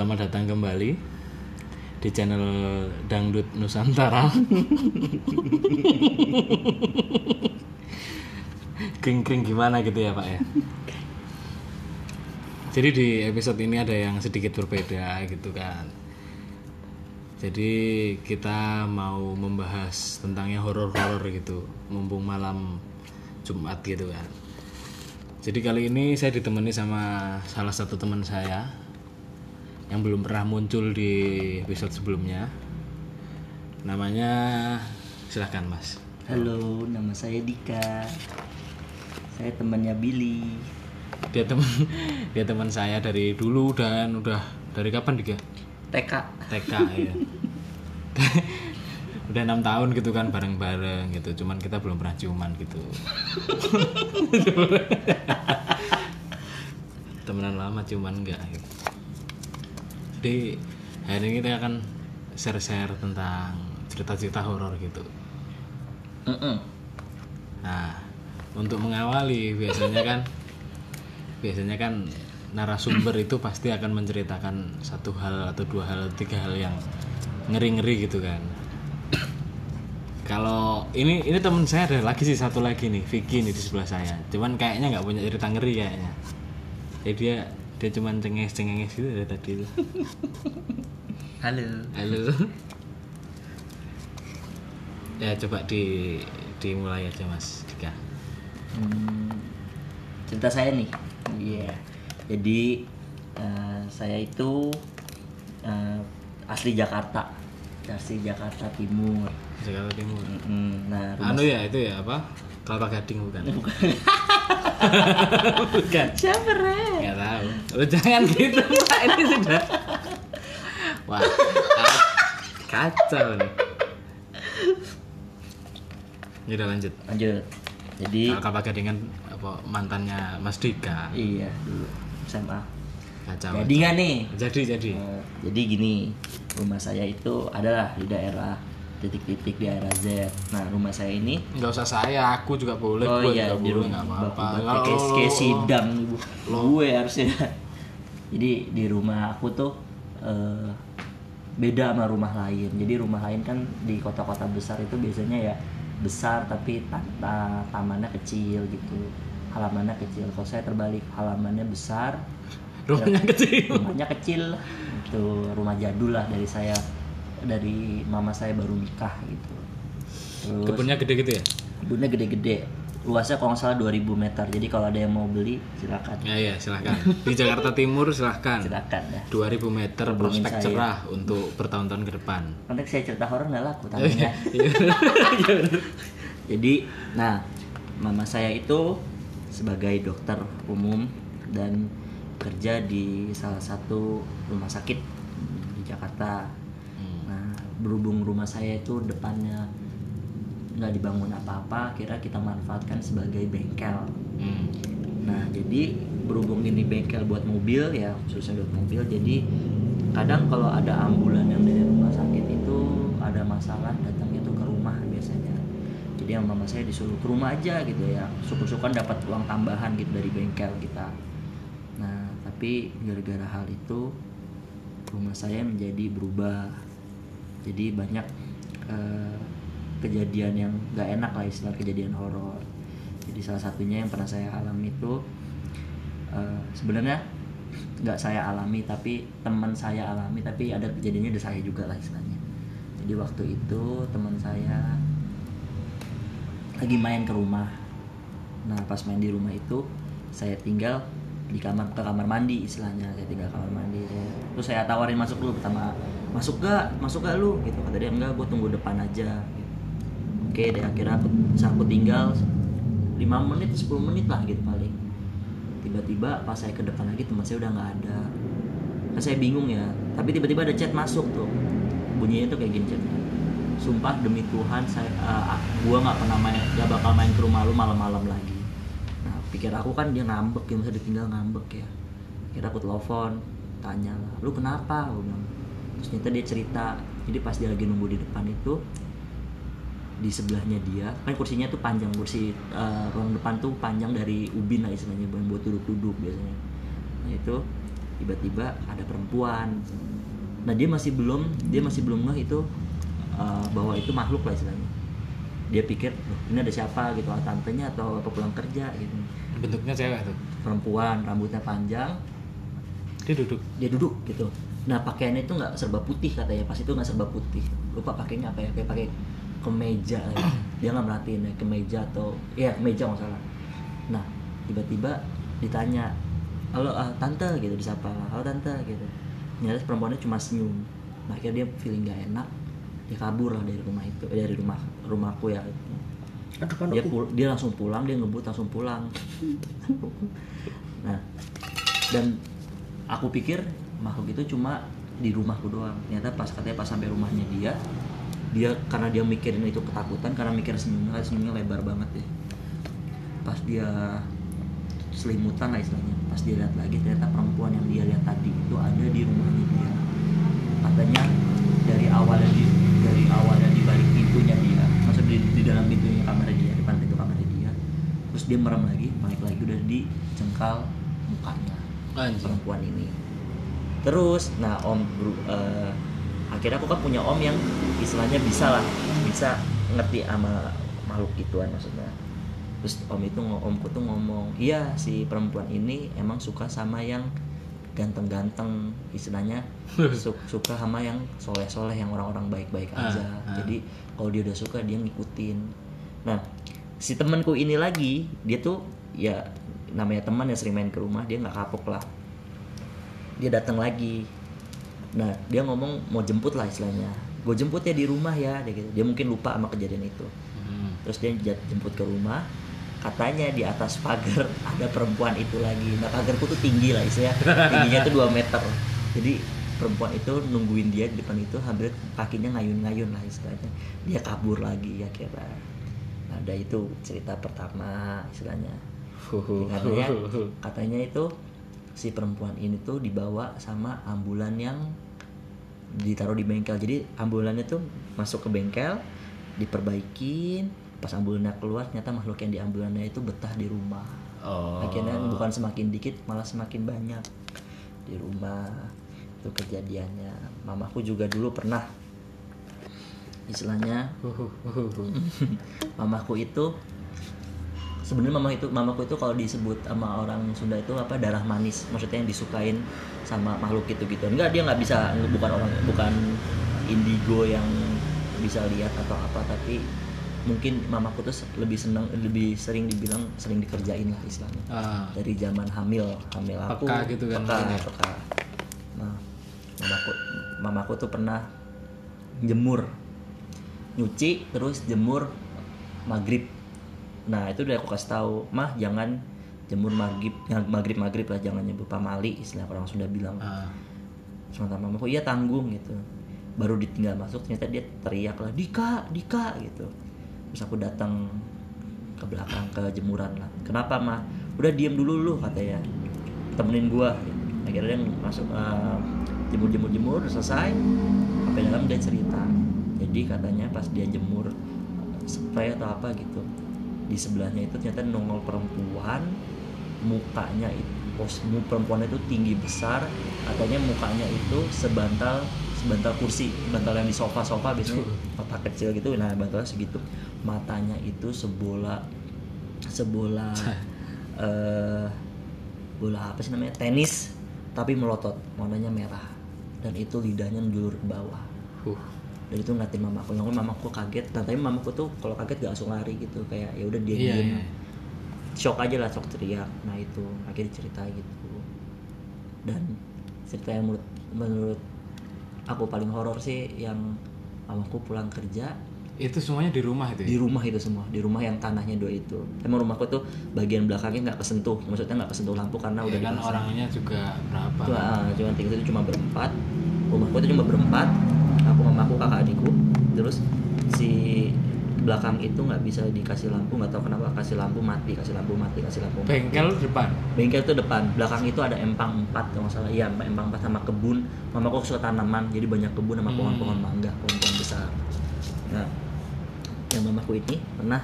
Selamat datang kembali di channel Dangdut Nusantara. Kring-kring gimana gitu ya Pak ya. Jadi di episode ini ada yang sedikit berbeda gitu kan. Jadi kita mau membahas tentang yang horor-horor gitu, mumpung malam Jumat gitu kan. Jadi kali ini saya ditemani sama salah satu teman saya yang belum pernah muncul di episode sebelumnya. Namanya silahkan Mas. Halo, nama saya Dika. Saya temannya Billy. Dia teman dia teman saya dari dulu dan udah dari kapan Dika? TK. TK ya. udah enam tahun gitu kan bareng-bareng gitu. Cuman kita belum pernah ciuman gitu. Temenan lama ciuman enggak gitu. Jadi hari ini kita akan share-share tentang cerita-cerita horor gitu. Mm-mm. Nah, untuk mengawali biasanya kan biasanya kan narasumber itu pasti akan menceritakan satu hal atau dua hal, tiga hal yang ngeri-ngeri gitu kan. Kalau ini ini teman saya ada lagi sih satu lagi nih, Vicky nih di sebelah saya. Cuman kayaknya nggak punya cerita ngeri kayaknya. Jadi dia dia cuman cengenges-cengenges gitu dari tadi tuh. Halo. Halo. Ya coba di dimulai aja Mas Dika. Hmm, cerita saya nih. Iya. Jadi eh, saya itu eh, asli Jakarta. Asli Jakarta Timur. Jakarta Timur. Mm-mm. Nah, rumah Anu ya itu ya apa? Kelapa Gading bukan? bukan. Siapa Ren? Enggak tahu. Lu jangan gitu, Pak. Ini sudah Wah. Kacau nih. Ya udah lanjut. Lanjut. Jadi Kalau Gading kan apa mantannya Mas Dika. iya dulu SMA. Kacau. Jadi nggak nih? Jadi jadi. Eh, jadi gini, rumah saya itu adalah di daerah titik-titik di daerah Z. Nah, rumah saya ini Enggak usah saya, aku juga boleh. oh gua iya juga di rumah nggak apa-apa. bapak Kalau kayak kayak sidang ibu. Gue harusnya. Jadi di rumah aku tuh eh, beda sama rumah lain. Jadi rumah lain kan di kota-kota besar itu biasanya ya besar tapi ta- ta- tamannya kecil gitu. Halamannya kecil. Kalau saya terbalik, halamannya besar, rumahnya kecil. rumahnya kecil itu rumah jadul lah dari saya dari mama saya baru nikah gitu terus Kebunnya gede gitu ya? kebunnya gede-gede luasnya kalau nggak salah 2000 meter jadi kalau ada yang mau beli silakan Ya ya, silahkan. Di Jakarta Timur silahkan. silakan ya 2000 meter Hubungin prospek saya. cerah untuk bertahun-tahun ke depan. nanti saya cerita horor nggak laku Iya. jadi nah mama saya itu sebagai dokter umum dan kerja di salah satu rumah sakit di Jakarta berhubung rumah saya itu depannya nggak dibangun apa-apa, kira kita manfaatkan sebagai bengkel. Hmm. Nah, jadi berhubung ini bengkel buat mobil ya, khususnya buat mobil, jadi kadang kalau ada ambulan yang dari rumah sakit itu ada masalah datangnya tuh ke rumah biasanya. Jadi yang mama saya disuruh ke rumah aja gitu ya, syukur-syukur dapat uang tambahan gitu dari bengkel kita. Nah, tapi gara-gara hal itu rumah saya menjadi berubah jadi banyak eh, kejadian yang gak enak lah istilah kejadian horor. Jadi salah satunya yang pernah saya alami itu eh, sebenarnya nggak saya alami tapi teman saya alami tapi ada kejadiannya di saya juga lah istilahnya. Jadi waktu itu teman saya lagi main ke rumah. Nah pas main di rumah itu saya tinggal di kamar ke kamar mandi istilahnya. Saya tinggal kamar mandi. Saya, terus saya tawarin masuk dulu pertama masuk gak masuk gak lu? Gitu. Kata dia enggak gue tunggu depan aja. Oke deh akhirnya aku, aku tinggal 5 menit 10 menit lah gitu paling. Tiba-tiba pas saya ke depan lagi teman saya udah nggak ada. Kan saya bingung ya tapi tiba-tiba ada chat masuk tuh. Bunyinya tuh kayak gini sumpah demi Tuhan saya uh, gua nggak pernah main gak bakal main ke rumah lu malam-malam lagi. Nah pikir aku kan dia ngambek ya masa ditinggal ngambek ya. Kira aku telepon tanya lu kenapa? Gua bilang terus ternyata dia cerita jadi pas dia lagi nunggu di depan itu di sebelahnya dia kan kursinya tuh panjang kursi eh, ruang depan tuh panjang dari ubin lah istilahnya buat duduk-duduk biasanya. Nah itu tiba-tiba ada perempuan. Nah dia masih belum dia masih belum ngeh itu uh, bahwa itu makhluk lah istilahnya. Dia pikir "Loh, ini ada siapa gitu ah, tantenya atau apa pulang kerja? Gitu. Bentuknya cewek tuh? Perempuan rambutnya panjang. Dia duduk? Dia duduk gitu nah pakaiannya itu nggak serba putih katanya. Pas itu nggak serba putih. Lupa pakainya apa ya. Kayak pakai kemeja ya. dia nggak merhatiin ya kemeja atau ya kemeja nggak salah. Nah tiba-tiba ditanya halo ah, tante gitu disapa halo tante gitu. Ternyata perempuannya cuma senyum. Nah, akhirnya dia feeling gak enak dia kabur lah dari rumah itu eh, dari rumah rumahku ya. Dia pul- dia langsung pulang dia ngebut langsung pulang. Nah dan aku pikir makhluk itu cuma di rumahku doang. Ternyata pas katanya pas sampai rumahnya dia dia karena dia mikirin itu ketakutan karena mikir senyumnya senyumnya lebar banget ya pas dia selimutan lah istilahnya. Pas dia lihat lagi ternyata perempuan yang dia lihat tadi itu ada di rumahnya dia. Katanya dari awalnya di dari awalnya di balik pintunya dia maksud di, di dalam pintunya kamar dia depan pintu kamar dia. Terus dia merem lagi balik lagi udah di cengkal mukanya anjing. perempuan ini terus. Nah om bro- eh, akhirnya aku kan punya om yang istilahnya bisa lah bisa ngerti sama makhluk gituan maksudnya. Terus om itu omku tuh ngomong iya si perempuan ini emang suka sama yang ganteng-ganteng istilahnya su- suka sama yang soleh-soleh yang orang-orang baik-baik Ah, aja. ah. jadi kalau dia udah suka dia ngikutin. Nah si temanku ini lagi dia tuh ya namanya teman yang sering main ke rumah dia nggak kapok lah dia datang lagi. Nah dia ngomong mau jemput lah istilahnya. Gue jemput ya di rumah ya dia gitu. Dia mungkin lupa sama kejadian itu. Hmm. terus dia jemput ke rumah. Katanya di atas pagar ada perempuan itu lagi. Nah pagarku tuh tinggi lah istilahnya tingginya tuh 2 meter. Jadi perempuan itu nungguin dia di depan itu hampir kakinya ngayun-ngayun lah istilahnya. Dia kabur lagi ya kira ada itu cerita pertama istilahnya. Katanya katanya itu si perempuan ini tuh dibawa sama ambulan yang ditaruh di bengkel. Jadi ambulannya tuh masuk ke bengkel diperbaikin. Pas ambulannya keluar ternyata makhluk yang di ambulannya itu betah di rumah. Oh. Akhirnya bukan semakin dikit malah semakin banyak di rumah. Itu kejadiannya. Mamaku juga dulu pernah istilahnya mamaku itu sebenarnya mama itu mamaku itu kalau disebut sama orang Sunda itu apa darah manis. Maksudnya yang disukain sama makhluk gitu gitu. Enggak dia nggak bisa bukan orang bukan indigo yang bisa lihat atau apa tapi mungkin mamaku tuh lebih senang lebih sering dibilang sering dikerjain lah istilahnya. Ah. Dari zaman hamil hamil aku. Peka gitu kan peka, ya. peka. nah mamaku mamaku tuh pernah jemur. Nyuci terus jemur maghrib nah itu udah aku kasih tahu mah jangan jemur maghrib maghrib maghrib lah jangan nyebut pamali istilah orang Sunda bilang. Ah. Sementara mamaku iya tanggung gitu. Baru ditinggal masuk ternyata dia teriak lah Dika Dika gitu. Terus aku datang ke belakang ke jemuran lah. Kenapa mah udah diem dulu lu katanya temenin gua akhirnya dia masuk eh, jemur jemur jemur selesai. Sampai dalam dia cerita. Jadi katanya pas dia jemur spray atau apa gitu di sebelahnya itu ternyata nongol perempuan mukanya itu pos mu- perempuan itu tinggi besar katanya mukanya itu sebantal sebantal kursi bantal yang di sofa sofa biasanya kotak kecil gitu nah bantalnya segitu matanya itu sebola sebola eh bola apa sih namanya tenis tapi melotot warnanya merah dan itu lidahnya menjulur ke bawah dan itu ngeliatin mamaku yang mamaku kaget. Dan tapi mamaku tuh kalau kaget gak langsung lari gitu. Kayak ya udah dia iya diem. iya. Shock aja lah shock teriak. Nah itu akhirnya cerita gitu. Dan cerita yang menurut menurut aku paling horor sih yang mamaku pulang kerja. Itu semuanya di rumah itu ya? di rumah itu semua. Di rumah yang tanahnya dua itu. Emang rumahku tuh bagian belakangnya nggak kesentuh. Maksudnya nggak kesentuh lampu karena Ya udah kan dipasang. orangnya juga berapa? Cuma, ah, cuma tiga itu cuma berempat. Rumahku itu cuma berempat aku mamaku kakak adikku. Terus si belakang itu nggak bisa dikasih lampu nggak tahu kenapa kasih lampu mati kasih lampu mati kasih lampu mati. bengkel depan? Bengkel itu depan. Belakang itu ada empang empat kalau nggak salah. Iya empang empat sama kebun. Mamaku suka tanaman jadi banyak kebun sama Hmm. pohon-pohon mangga pohon-pohon besar. Nah yang mamaku ini pernah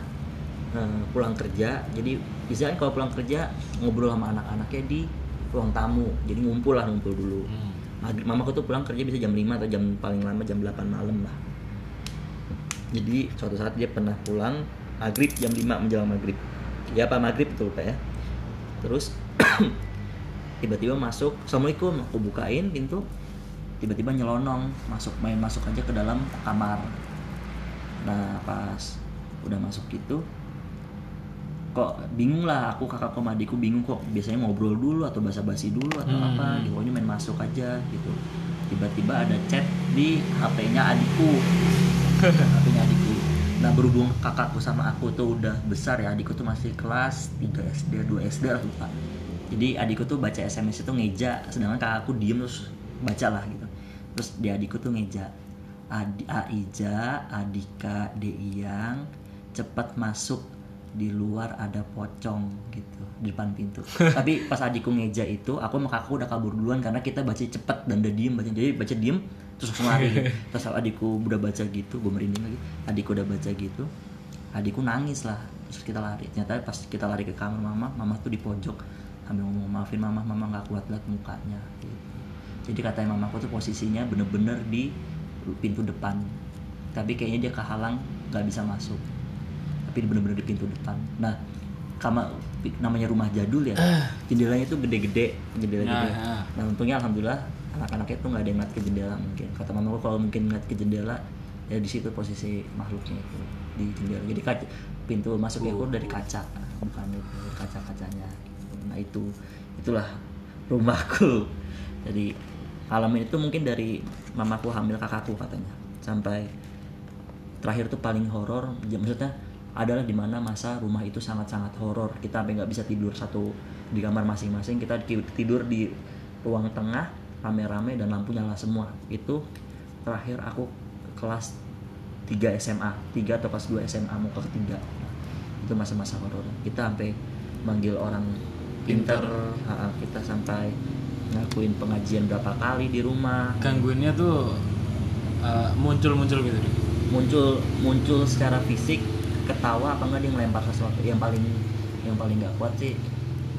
eh, pulang kerja. Jadi biasanya kalau pulang kerja ngobrol sama anak-anaknya di ruang tamu. Jadi ngumpul lah ngumpul dulu. Hmm. Maghrib mamaku tuh pulang kerja bisa jam 5 atau jam paling lama jam 8 malam lah. Jadi suatu saat dia pernah pulang maghrib jam 5 menjelang maghrib. Ya apa maghrib? Betul pak ya. Terus tiba-tiba masuk assalamualaikum aku bukain pintu. Tiba-tiba nyelonong masuk main masuk aja ke dalam kamar. Nah pas udah masuk gitu kok bingung lah aku kakakku sama adikku bingung kok biasanya ngobrol dulu atau basa-basi dulu atau Hmm. apa gitu pokoknya main masuk aja gitu. Tiba-tiba ada chat di HP-nya adikku. HP-nya adikku. Nah berhubung kakakku sama aku tuh udah besar ya adikku tuh masih kelas 3 SD 2 SD lah lupa. Jadi adikku tuh baca SMS itu ngeja sedangkan kakakku diem terus baca lah gitu. Terus di adikku tuh ngeja Adi, Aija, Adika, Deiyang cepat masuk di luar ada pocong gitu di depan pintu. Tapi pas adikku ngeja itu aku sama kakakku udah kabur duluan karena kita baca cepet dan udah diem baca jadi baca diem terus langsung lari. Terus adikku udah baca gitu gue merinding lagi adikku udah baca gitu adikku nangis lah terus kita lari. Ternyata pas kita lari ke kamar mama mama tuh di pojok sambil ngomong maafin mama mama nggak kuat liat mukanya gitu. jadi katanya mamaku tuh posisinya bener-bener di pintu depan tapi kayaknya dia kehalang nggak bisa masuk tapi bener-bener di pintu depan. Nah kama namanya rumah jadul ya jendelanya tuh gede-gede jendela Ya, gede. ya. nah untungnya alhamdulillah anak-anaknya tuh nggak ada yang ngeliat ke jendela mungkin. Kata mamaku kalau mungkin ngeliat ke jendela ya di situ posisi makhluknya itu di jendela. Jadi kaca, pintu masuknya itu dari kaca bukan itu dari kaca-kacanya. Nah itu itulah rumahku. Jadi alamin itu mungkin dari mamaku hamil kakakku katanya. Sampai terakhir tuh paling horor ya, maksudnya adalah di mana masa rumah itu sangat-sangat horor. Kita sampai nggak bisa tidur satu di kamar masing-masing. Kita ki- tidur di ruang tengah rame-rame dan lampu nyala semua. Itu terakhir aku kelas 3 SMA 3 atau kelas 2 SMA mau ke ketiga. Itu masa-masa horor. Kita sampai manggil orang pinter, kita sampai ngakuin pengajian berapa kali di rumah. Gangguannya tuh uh, muncul-muncul gitu deh. muncul muncul secara fisik ketawa apa enggak dia ngelempar sesuatu? Yang paling yang paling nggak kuat sih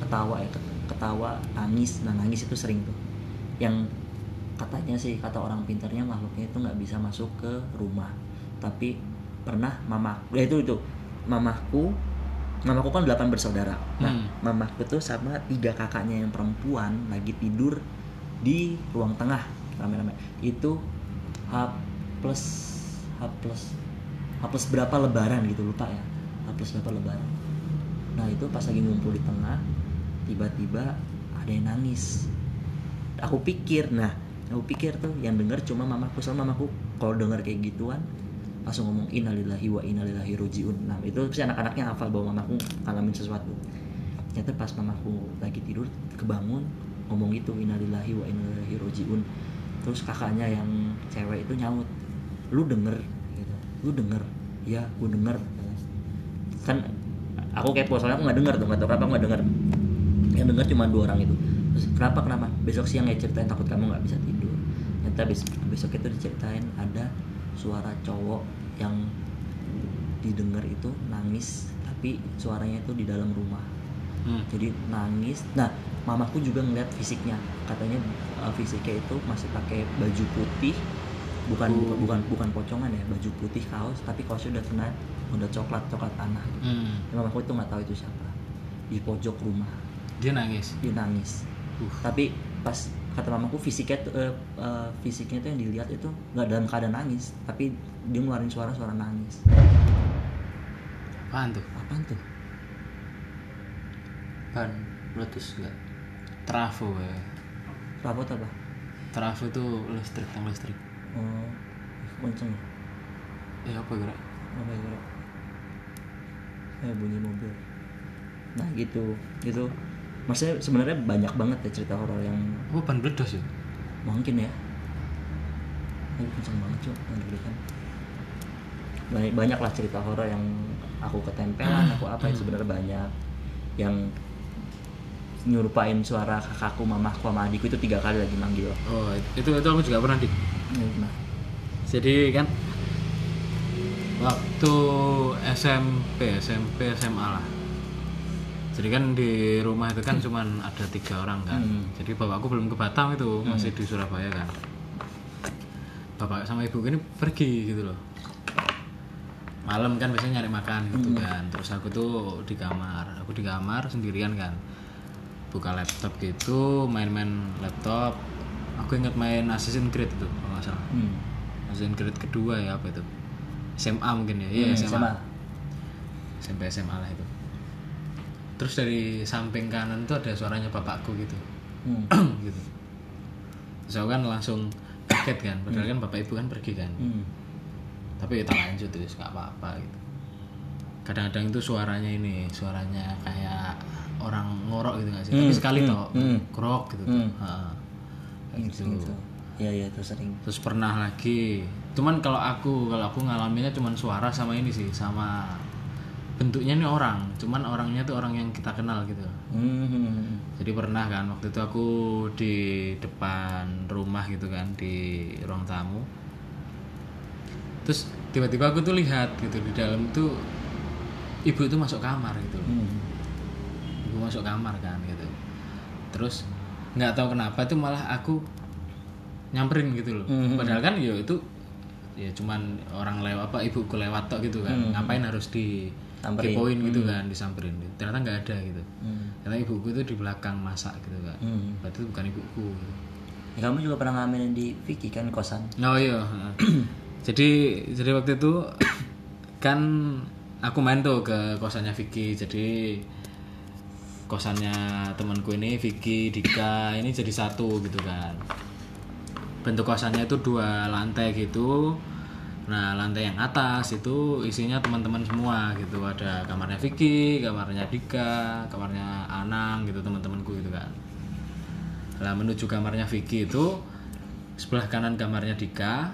ketawa ya ket- ketawa nangis. Nah nangis itu sering tuh. Yang katanya sih kata orang pinternya makhluknya itu nggak bisa masuk ke rumah. Tapi pernah mama ya itu itu. Mamaku mamaku kan delapan bersaudara. Nah Hmm. mamaku tuh sama tiga kakaknya yang perempuan lagi tidur di ruang tengah rame-rame. Itu H plus H plus plus berapa lebaran gitu lupa ya. H plus berapa lebaran. Nah itu pas lagi ngumpul di tengah tiba-tiba ada yang nangis. Aku pikir nah aku pikir tuh yang denger cuma mamaku. Soalnya mamaku kalau denger kayak gituan langsung ngomong innalillahi wa innalillahi rojiun. Nah itu pasti anak-anaknya hafal bahwa mamaku ngalamin sesuatu. Ternyata pas mamaku lagi tidur kebangun ngomong itu innalillahi wa innalillahi rojiun. Terus kakaknya yang cewek itu nyaut lu denger lu denger. Ya gue denger. Kan aku kepo soalnya aku nggak denger tuh nggak tahu kenapa aku nggak denger. Yang denger cuma dua orang itu. Terus kenapa kenapa? Besok siang ya ceritain takut kamu nggak bisa tidur. Ternyata besok, besok itu diceritain ada suara cowok yang didengar itu nangis tapi suaranya itu di dalam rumah. Hmm. jadi nangis. Nah mamaku juga ngeliat fisiknya. Katanya uh, fisiknya itu masih pakai baju putih bukan Oh. bukan bukan bukan pocongan ya baju putih kaos tapi kaosnya udah kena udah coklat coklat tanah gitu. Hmm. Mamaku itu nggak tahu itu siapa di pojok rumah Dia nangis. dia nangis Uh. tapi pas kata mamaku fisiknya tuh eh, eh, fisiknya tuh yang dilihat itu nggak dalam keadaan nangis tapi dia ngeluarin suara suara nangis Apaan tuh? apaan tuh Ban meletus enggak? Trafo ya. rapot apa Trafo itu listrik, tang listrik. Oh kenceng Ya? Apa gerak? apa ya gerak? eh bunyi mobil. Nah gitu. Gitu. Maksudnya sebenarnya banyak banget ya cerita horor yang Oh, bledos ya? mungkin ya. Aduh, kenceng banget cuy yang deg-degan banyak banyak lah cerita horor yang aku ketempelan aku apa itu sebenarnya banyak. Yang nyerupain suara kakakku mamaku sama adikku itu tiga kali lagi manggil. Oh, itu itu aku juga pernah di. Nah Jadi kan waktu SMP, SMP, SMA lah. jadi kan di rumah itu kan cuman ada tiga orang kan. Jadi bapakku belum ke Batam itu masih di Surabaya kan. Bapak sama ibu ini pergi gitu loh. Malam kan biasanya nyari makan gitu kan. Terus aku tuh di kamar aku di kamar sendirian kan. Buka laptop gitu main-main laptop aku ingat main Assassin's Creed itu kalau nggak salah. Hmm. Assassin's Creed kedua ya apa itu? SMA mungkin ya? Iya Hmm, SMA SMA. SMP SMA lah itu. Terus dari samping kanan tuh ada suaranya bapakku gitu. Hmm. gitu. Terus aku kan langsung kaget kan padahal kan bapak ibu kan pergi kan. Hmm. tapi ya tak lanjut terus nggak apa-apa gitu. Kadang-kadang itu suaranya ini suaranya kayak orang ngorok gitu nggak sih? Tapi sekali toh krok gitu tuh. Ha, kayak gitu. Gitu. Iya iya itu sering. terus pernah lagi cuman kalau aku kalau aku ngalaminnya cuman suara sama ini sih sama bentuknya ini orang cuman orangnya tuh orang yang kita kenal gitu Hmm. jadi pernah kan waktu itu aku di depan rumah gitu kan di ruang tamu terus tiba-tiba aku tuh lihat gitu di dalam tuh ibu itu masuk kamar gitu. Hmm. ibu masuk kamar kan gitu terus nggak tahu kenapa itu malah aku nyamperin gitu loh Mhm. padahal kan ya itu ya cuman orang lewat apa ibuku lewat tok gitu kan ngapain harus di kepoin gitu kan disamperin ternyata nggak ada gitu Hmm. ternyata ibuku itu di belakang masak gitu kan Hmm. berarti itu bukan ibuku gitu. Ya, kamu juga pernah ngamenin di Vicky kan kosan? oh iya jadi jadi waktu itu kan aku main tuh ke kosannya Vicky jadi kosannya temanku ini Vicky Dika ini jadi satu gitu kan. Bentuk kosannya itu dua lantai gitu. Nah lantai yang atas itu isinya teman-teman semua gitu. Ada kamarnya Vicky kamarnya Dika kamarnya Anang gitu teman-temanku gitu kan. Lah menuju kamarnya Vicky itu sebelah kanan kamarnya Dika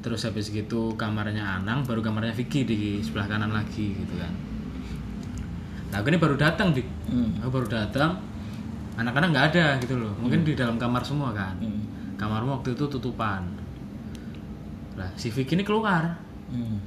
terus habis gitu kamarnya Anang baru kamarnya Vicky di sebelah kanan lagi gitu kan nah aku ini baru datang dik Hmm. aku baru datang anak-anak nggak ada gitu loh mungkin di dalam kamar semua kan Hmm. kamarmu waktu itu tutupan lah si Vicky ini keluar Hmm.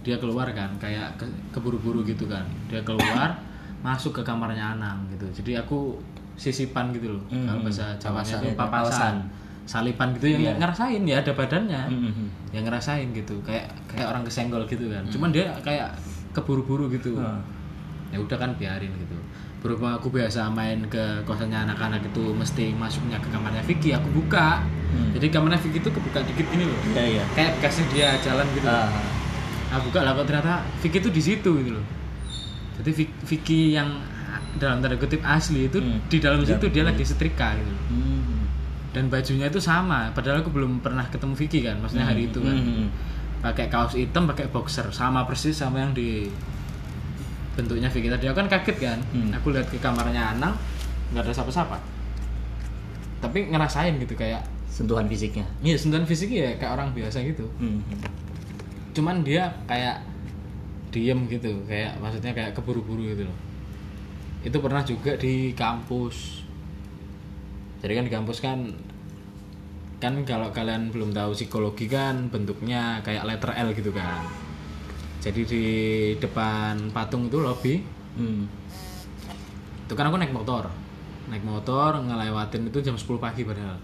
dia keluar kan kayak ke- keburu-buru gitu kan dia keluar masuk ke kamarnya Anang gitu jadi aku sisipan gitu loh Hmm. kalau bahasa Jawa Papasan. itu papasan Papasan. salipan gitu yang ngerasain ya ada badannya Hmm. yang ngerasain gitu kayak kayak orang kesenggol gitu kan cuman dia kayak keburu-buru gitu Hmm. Ya udah kan biarin gitu berhubung aku biasa main ke kosannya anak-anak itu mesti masuknya ke kamarnya Vicky aku buka Hmm. jadi kamarnya Vicky itu kebuka dikit gini loh Iya iya. kayak bekasnya dia jalan gitu Ah. nah buka lah kok ternyata Vicky itu di situ gitu loh jadi Vi- Vicky yang dalam tanda kutip asli itu Hmm. di dalam situ dia lagi setrika gitu loh. Hmm. dan bajunya itu sama padahal aku belum pernah ketemu Vicky kan maksudnya hari itu kan Hmm. pakai kaos hitam pakai boxer sama persis sama yang di bentuknya Vicky tadi aku kan kaget kan. Hmm. aku lihat ke kamarnya Anang nggak ada siapa-siapa. Tapi ngerasain gitu kayak Sentuhan fisiknya. iya sentuhan fisik ya kayak orang biasa gitu. Hmm. cuman dia kayak diem gitu kayak maksudnya kayak keburu-buru gitu loh. Itu pernah juga di kampus. Jadi kan di kampus kan kan kalau kalian belum tahu psikologi kan bentuknya kayak letter L gitu kan jadi di depan patung itu lobby Hmm. itu kan aku naik motor naik motor ngelewatin itu jam 10 pagi padahal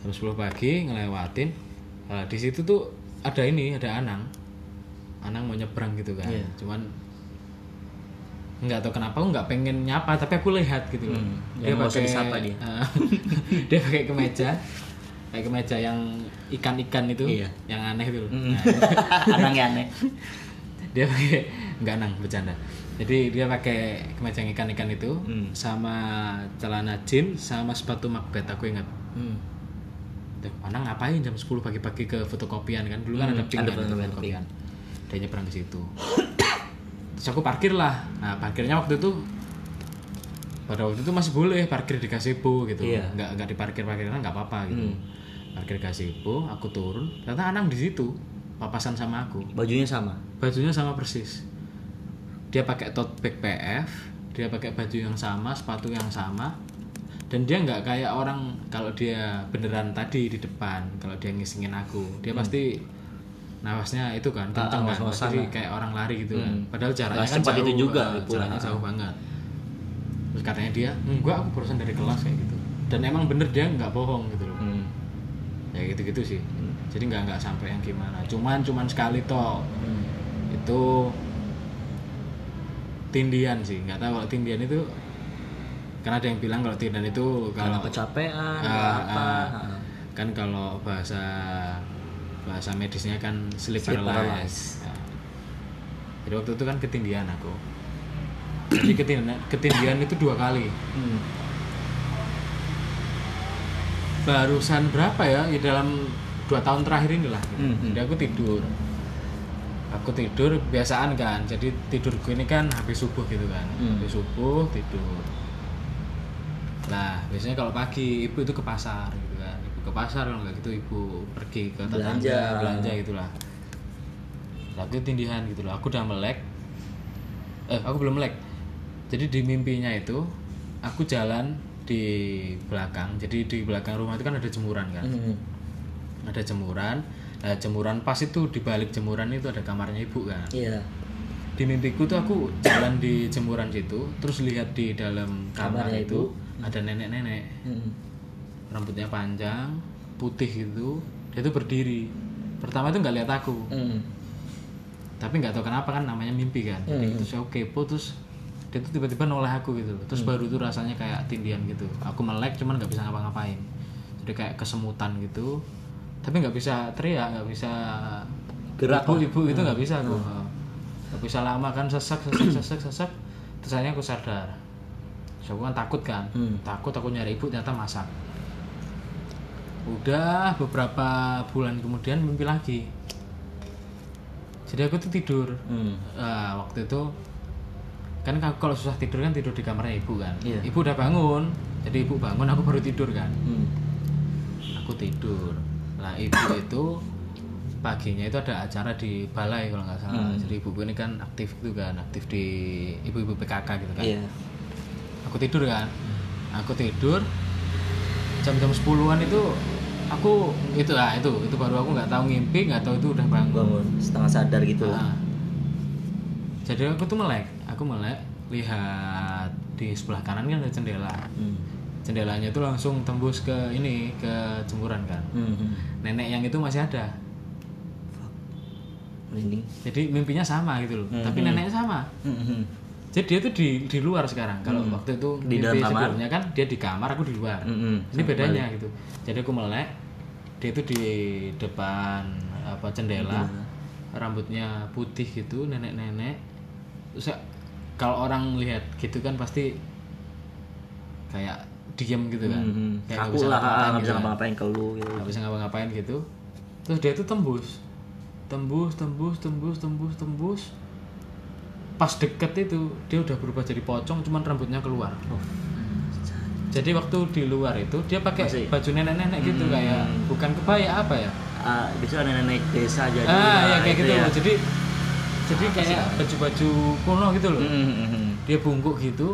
jam 10 pagi ngelewatin Nah, di situ tuh ada ini ada Anang Anang mau nyebrang gitu kan Iya. cuman nggak tahu kenapa aku nggak pengen nyapa tapi aku lihat gitu loh Hmm, usah disapa dia. Eh, dia pakai kemeja kayak kemeja yang ikan-ikan itu Iya. yang aneh itu loh. Hmm. Nah, aneh. dia pakai nggak nang bercanda. Jadi dia pakai kemeja ikan-ikan itu Hmm. sama celana jeans sama sepatu Macbeth aku ingat. Hmm. Anang ngapain jam 10 pagi-pagi ke fotokopian kan? Dulu kan Hmm, ada pink ada kan, fotokopian, dia nyebrang ke situ. Terus aku parkir lah. Nah parkirnya waktu itu pada waktu itu masih boleh parkir di gazebo gitu. Iya. nggak nggak di parkir parkiran nggak apa-apa gitu. Hmm. parkir gazebo aku turun. Ternyata Anang di situ papasan sama aku. Bajunya sama. bajunya sama persis. Dia pakai tote bag PF dia pakai baju yang sama sepatu yang sama. Dan dia nggak kayak orang kalau dia beneran tadi di depan kalau dia ngisingin aku. Dia pasti nafasnya itu kan Hmm. Ah, kan. ngos-ngosan pasti kayak orang lari gitu kan. Hmm. padahal jaraknya kan jauh itu juga ah, jaraknya jauh banget. Terus katanya dia enggak aku barusan dari kelas kayak gitu. Dan emang bener dia nggak bohong gitu loh. Hmm. ya gitu gitu sih jadi nggak nggak sampai yang gimana cuman cuman sekali toh Hmm. itu tindian sih nggak tahu kalau tindian itu karena ada yang bilang kalau tindian itu Karena kalau kecapean Ah, apa ah. kan kalau bahasa bahasa medisnya kan sleep, Sleep paralysis. paralysis. Nah, jadi waktu itu kan ketindian aku jadi ketindian, ketindian itu dua kali Hmm. barusan berapa ya di dalam dua tahun terakhir inilah gitu. Hmm, hmm. jadi aku tidur. Aku tidur biasaan kan. Jadi tidurku ini kan habis subuh gitu kan. Hmm. habis subuh tidur. Nah biasanya kalau pagi ibu itu ke pasar gitu kan. Ibu ke pasar kalau nggak gitu ibu pergi ke tetangga Belanja. belanja gitulah. Tapi tindihan gitu loh. Aku udah melek. Eh aku belum melek. Jadi di mimpinya itu aku jalan di belakang. Jadi di belakang rumah itu kan ada jemuran kan. Hmm. Ada jemuran. Nah jemuran pas itu di balik jemuran itu ada kamarnya ibu kan? Iya. di mimpiku tuh aku jalan di jemuran situ terus lihat di dalam kamar Kamarnya itu ada nenek-nenek. Hmm. rambutnya panjang putih gitu. Dia tuh berdiri. Pertama itu nggak lihat aku. Hmm. tapi nggak tahu kenapa kan namanya mimpi kan? Jadi Hmm. terus aku kepo terus dia tuh tiba-tiba noleh aku gitu. Terus baru tuh rasanya kayak tindian gitu. Aku melek cuman nggak bisa ngapa-ngapain. Jadi kayak kesemutan gitu tapi nggak bisa teriak nggak bisa Gerak ibu ibu itu nggak bisa aku nggak bisa lama kan sesak sesak sesak sesak terus akhirnya aku sadar. Terus aku kan takut kan. Hmm. takut aku nyari ibu ternyata masak. Udah beberapa bulan kemudian mimpi lagi. Jadi aku tuh tidur. Hmm. Nah, waktu itu kan ka- kalau susah tidur kan tidur di kamarnya ibu kan. Iya. ibu udah bangun jadi ibu bangun aku baru tidur kan. Hmm. aku tidur lah ibu itu paginya itu ada acara di balai kalau nggak salah Hmm. jadi ibuku ini kan aktif gitu kan aktif di ibu-ibu PKK gitu kan Iya. aku tidur kan aku tidur jam-jam 10-an itu aku itu lah itu itu baru aku nggak tahu ngimpi nggak tahu itu udah bangun Bangun setengah sadar gitu. Nah, jadi aku tuh melek aku melek lihat di sebelah kanan kan ada jendela Hmm. Jendelanya itu langsung tembus ke ini ke jemuran kan Hmm. hmm. nenek yang itu masih ada Merinding. jadi mimpinya sama gitu loh tapi Mhm. neneknya sama Hmm. hmm. jadi dia tuh di di luar sekarang kalau waktu itu Di dalam mimpi kamar? sebelumnya kan dia di kamar aku di luar Hmm. hmm. ini bedanya gitu jadi aku melek dia itu di depan apa jendela rambutnya putih gitu nenek-nenek kalau orang lihat gitu kan pasti kayak diem gitu kan Hmm, hmm. kayak Aku bisa lah ngapa-ngapain nggak gitu bisa kan. ngapa-ngapain ke lu gitu. nggak bisa ngapa-ngapain gitu terus dia itu tembus tembus tembus tembus tembus tembus pas deket itu dia udah berubah jadi pocong cuman rambutnya keluar Oh. jadi waktu di luar itu dia pakai Masih- baju nenek-nenek gitu Hmm. kayak bukan kebaya apa ya Ah, biasanya ada nenek desa jadi. ah ya kayak itu gitu ya. loh jadi jadi kayak baju-baju kuno gitu loh Hmm, hmm, hmm. dia bungkuk gitu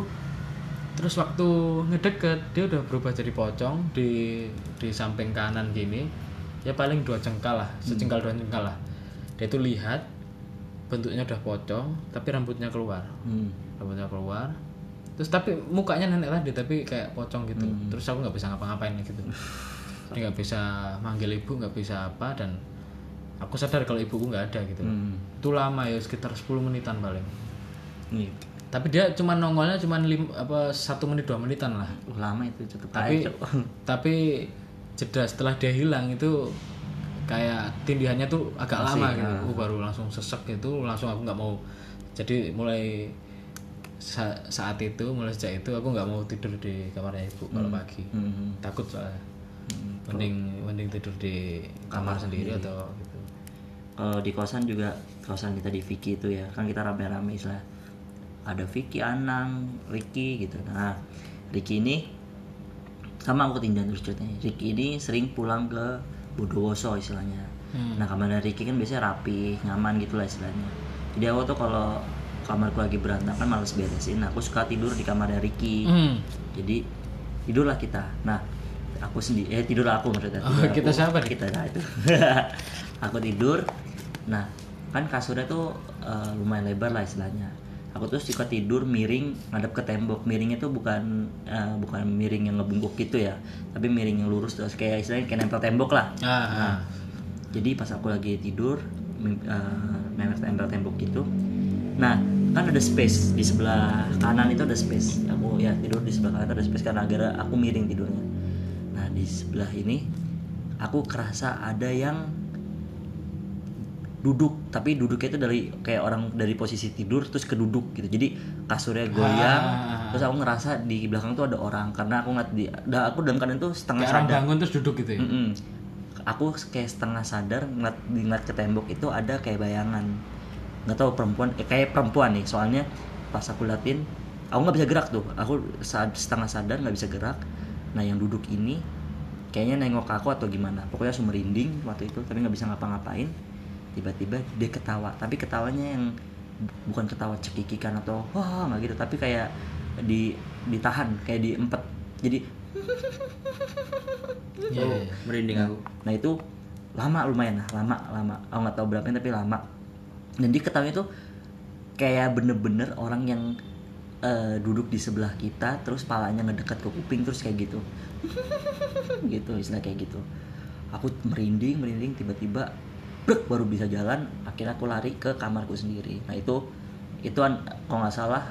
terus waktu ngedeket dia udah berubah jadi pocong di di samping kanan gini. Ya paling dua jengkal lah sejengkal dua jengkal lah. Dia tuh lihat bentuknya udah pocong tapi rambutnya keluar. Hmm. rambutnya keluar. Terus tapi mukanya nenek tadi tapi kayak pocong gitu. Terus aku nggak bisa ngapa-ngapain gitu. Dia nggak bisa manggil ibu nggak bisa apa dan aku sadar kalau ibuku nggak ada gitu. Hmm. itu lama ya sekitar 10 menitan paling. Nih, tapi dia cuma nongolnya cuma lim, apa satu menit dua menitan lah. Uh, lama itu cukup tapi aja, tapi jeda setelah dia hilang itu kayak tindihannya tuh agak Masih, lama gitu. Ah. Aku baru langsung sesek gitu langsung aku nggak mau. Jadi mulai sa- saat itu mulai sejak itu aku nggak mau tidur di kamarnya ibu kalau pagi. Hmm. takut soalnya. Mending mending tidur di kamar, sendiri, atau gitu. Kalau di kosan juga kosan kita di Vicky itu ya kan kita rame-rame istilah ada Vicky, Anang, Ricky gitu. Nah Ricky ini sama aku ketindihan terus ceritanya. Ricky ini sering pulang ke Bondowoso istilahnya. Hmm. Nah kamar Ricky kan biasanya rapi, nyaman gitu lah istilahnya. Jadi aku tuh kalau kamarku lagi berantakan males beresin, aku suka tidur di kamar Ricky. Hmm. Jadi tidurlah kita. Nah, aku sendiri eh tidurlah aku maksudnya. Oh, Tidur kita aku, siapa nih? Kita nah itu. aku tidur. Nah, kan kasurnya tuh eh, lumayan lebar lah istilahnya. Aku tuh suka tidur miring ngadep ke tembok. Miringnya tuh bukan eh, bukan miring yang ngebungkuk gitu ya tapi miring yang lurus terus. Kayak istilahnya kayak nempel tembok lah. Ah, ah. jadi pas aku lagi tidur eh, nempel tembok gitu. Nah kan ada space di sebelah kanan itu ada space. Aku ya tidur di sebelah kanan ada space karena gara aku miring tidurnya. Nah di sebelah ini aku kerasa ada yang duduk tapi duduknya itu dari kayak orang dari posisi tidur terus keduduk gitu jadi kasurnya goyang Ah. terus aku ngerasa di belakang tuh ada orang karena aku ngeliat di da- aku dalam keadaan tuh setengah Kayak orang sadar bangun terus duduk gitu ya. Mm-mm. Aku kayak setengah sadar ngeliat, ngeliat ke tembok itu ada kayak bayangan. Nggak tahu perempuan, eh, kayak perempuan nih. Soalnya pas aku liatin, aku nggak bisa gerak tuh. Aku saat setengah sadar nggak bisa gerak. Nah yang duduk ini kayaknya nengok ke aku atau gimana. Pokoknya langsung merinding waktu itu, tapi nggak bisa ngapa-ngapain. Tiba-tiba dia ketawa, tapi ketawanya yang bu- bukan ketawa cekikikan atau wah nggak gitu, tapi kayak di ditahan, kayak diempet. Jadi Iya, iya, iya. merinding aku Nah itu lama lumayan lah, lama lama. Aku nggak tahu berapa tapi lama. Dan dia ketahunya tuh kayak bener-bener orang yang eh, duduk di sebelah kita, terus palanya ngedeket ke kuping terus kayak gitu, gitu istilah kayak gitu. Aku merinding, merinding tiba-tiba brek, baru bisa jalan. Akhirnya aku lari ke kamarku sendiri. Nah itu itu an- kalau nggak salah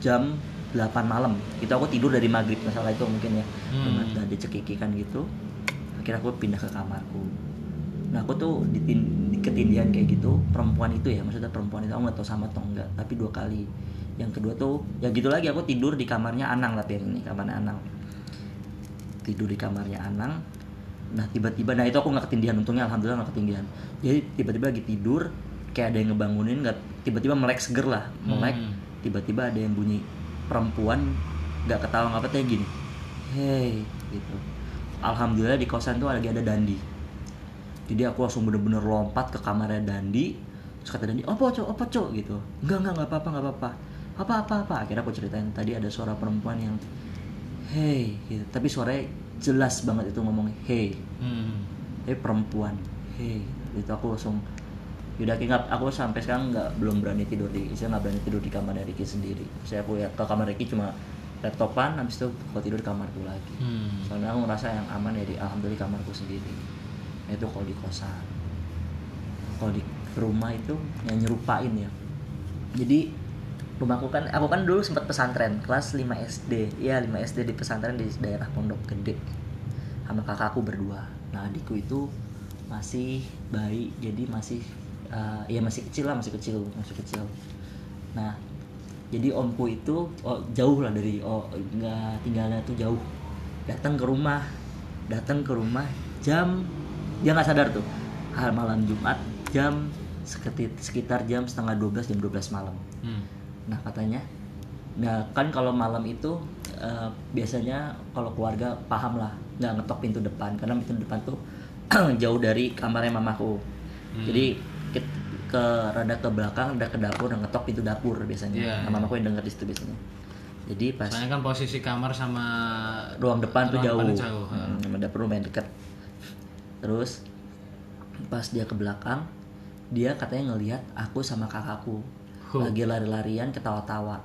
jam 8 malam. Itu aku tidur dari maghrib masalah itu mungkin ya. Hmm. Dengan ada cekikikan gitu akhirnya aku pindah ke kamarku nah aku tuh ditin, di ketindihan kayak gitu perempuan itu ya maksudnya perempuan itu aku nggak tahu sama atau enggak tapi dua kali yang kedua tuh ya gitu lagi aku tidur di kamarnya Anang tapi yang ini kamarnya Anang tidur di kamarnya Anang nah tiba-tiba nah itu aku nggak ketindihan. Untungnya alhamdulillah nggak ketindihan. Jadi tiba-tiba lagi tidur kayak ada yang ngebangunin nggak tiba-tiba melek seger lah. Melek Hmm. tiba-tiba ada yang bunyi perempuan nggak ketawa nggak apa kayak gini hey gitu. Alhamdulillah di kosan tuh lagi ada Dandi. Jadi aku langsung bener-bener lompat ke kamarnya Dandi. Terus kata Dandi apa cok apa cok gitu. Enggak enggak enggak apa-apa enggak apa-apa. Apa apa apa? Akhirnya aku ceritain tadi ada suara perempuan yang hey gitu. Tapi suaranya jelas banget itu ngomong hey. Hmm. eh perempuan. Hey. Itu aku langsung Yaudah nggak- aku sampai sekarang nggak belum berani tidur di saya nggak berani tidur di kamarnya Ricky sendiri. Saya aku ya ke kamar Ricky cuma laptopan habis itu aku tidur di kamarku lagi. Hmm. soalnya aku ngerasa yang aman ya di alhamdulillah di kamarku sendiri. Nah, itu kalau di kosan. Kalau di rumah itu yang nyerupain ya. Jadi rumahku kan aku kan dulu sempat pesantren kelas 5 SD ya 5 SD di pesantren di daerah Pondok Gede. Sama kakakku berdua. Nah adikku itu masih bayi jadi masih eh, ya masih kecil lah masih kecil masih kecil. Nah jadi omku itu oh, jauh lah dari oh nggak tinggalnya tuh jauh. Datang ke rumah datang ke rumah jam dia nggak sadar tuh hal malam Jumat jam sekitar, sekitar jam setengah 12 jam 12 malam. Hmm. Nah katanya nah kan kalau malam itu eh, biasanya kalau keluarga paham lah nggak ngetok pintu depan karena pintu depan tuh jauh dari kamarnya mamaku. Jadi ke, ke rada ke belakang rada ke dapur dan ngetok pintu dapur biasanya. Iya, nah, mamaku yang denger di situ biasanya. Jadi pas Soalnya kan posisi kamar sama ruang depan tuh ruang jauh, depan jauh. Hmm, sama dapur lumayan deket. Terus pas dia ke belakang dia katanya ngelihat aku sama kakakku Huh. lagi lari-larian ketawa-tawa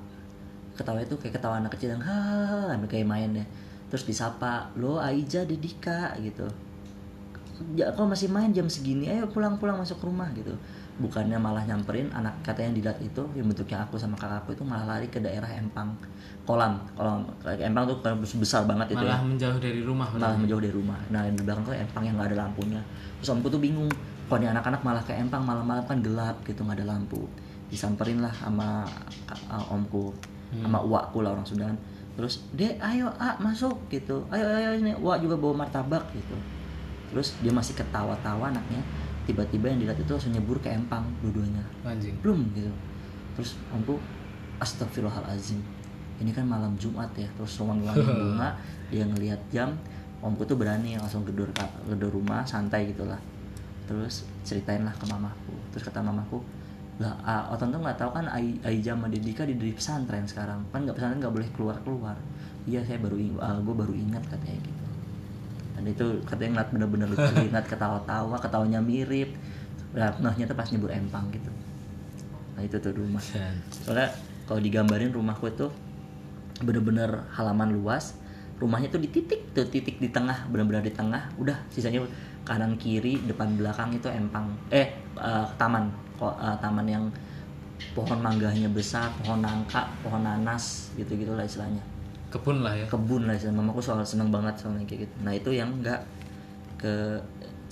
ketawa itu kayak ketawa anak kecil yang hahaha kayak main ya terus disapa lo Aija Dedika gitu ya kalau masih main jam segini ayo pulang-pulang masuk rumah gitu bukannya malah nyamperin anak katanya dilihat itu yang bentuknya aku sama kakakku itu malah lari ke daerah Empang kolam kolam Empang tuh besar banget itu ya malah menjauh dari rumah malah berarti. menjauh dari rumah. Nah di belakang tuh empang yang nggak ada lampunya. Terus omku tuh bingung, kok nih anak-anak malah ke empang malam-malam kan gelap gitu nggak ada lampu. Disamperin lah sama uh, omku, sama uakku lah orang Sudan. Terus dek ayo ah masuk gitu, ayo ayo, ini uak juga bawa martabak gitu. Terus dia masih ketawa-tawa anaknya. Tiba-tiba yang dilihat itu langsung nyebur ke empang dua-duanya Anjing. belum gitu terus omku astagfirullahalazim ini kan malam Jumat ya terus ruang-ruangnya bunga dia ngelihat jam omku tuh berani langsung gedor gedor rumah santai gitulah terus ceritain lah ke mamaku terus kata mamaku lah ah, Oton tuh nggak tahu kan Ai- Aija sama Dedika di dari pesantren sekarang. Kan nggak pesantren nggak boleh keluar keluar iya saya baru gue baru ingat katanya gitu. Dan itu katanya ngeliat bener-bener lucu ingat ketawa-tawa ketawanya mirip. Nah, nah ternyata pas nyebur empang gitu. Nah itu tuh rumah. Soalnya kalau digambarin rumahku itu bener-bener halaman luas rumahnya tuh di titik tuh titik di tengah benar-benar di tengah. Udah sisanya kanan kiri depan belakang itu empang. Eh eh, taman eh, taman yang pohon mangganya besar pohon nangka pohon nanas gitu gitulah istilahnya. Kebun lah ya. Kebun lah istilahnya. Mamaku soal seneng banget soalnya kayak gitu. Nah itu yang enggak ke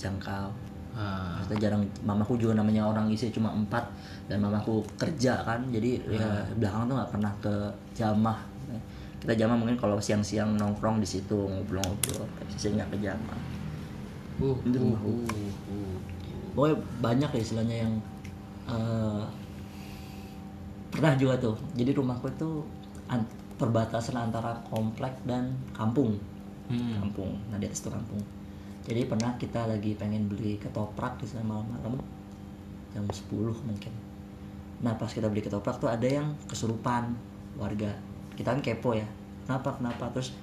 jangkau. Ah, Maksudnya jarang mamaku juga namanya orang isi cuma empat dan mamaku kerja kan jadi ya belakang tuh nggak pernah ke jamah. Kita jamah mungkin kalau siang-siang nongkrong di situ ngobrol-ngobrol tapi sisanya nggak ke jamah. Uh, uh, rumahku. uh, uh. pokoknya banyak ya istilahnya yang eh, pernah juga tuh. Jadi rumahku itu an- perbatasan antara komplek dan kampung. Hmm. kampung. Nah di atas itu kampung. Jadi pernah kita lagi pengen beli ketoprak di sana malam-malam. Jam 10 mungkin. Nah pas kita beli ketoprak tuh ada yang kesurupan warga. Kita kan kepo ya. Kenapa kenapa? Terus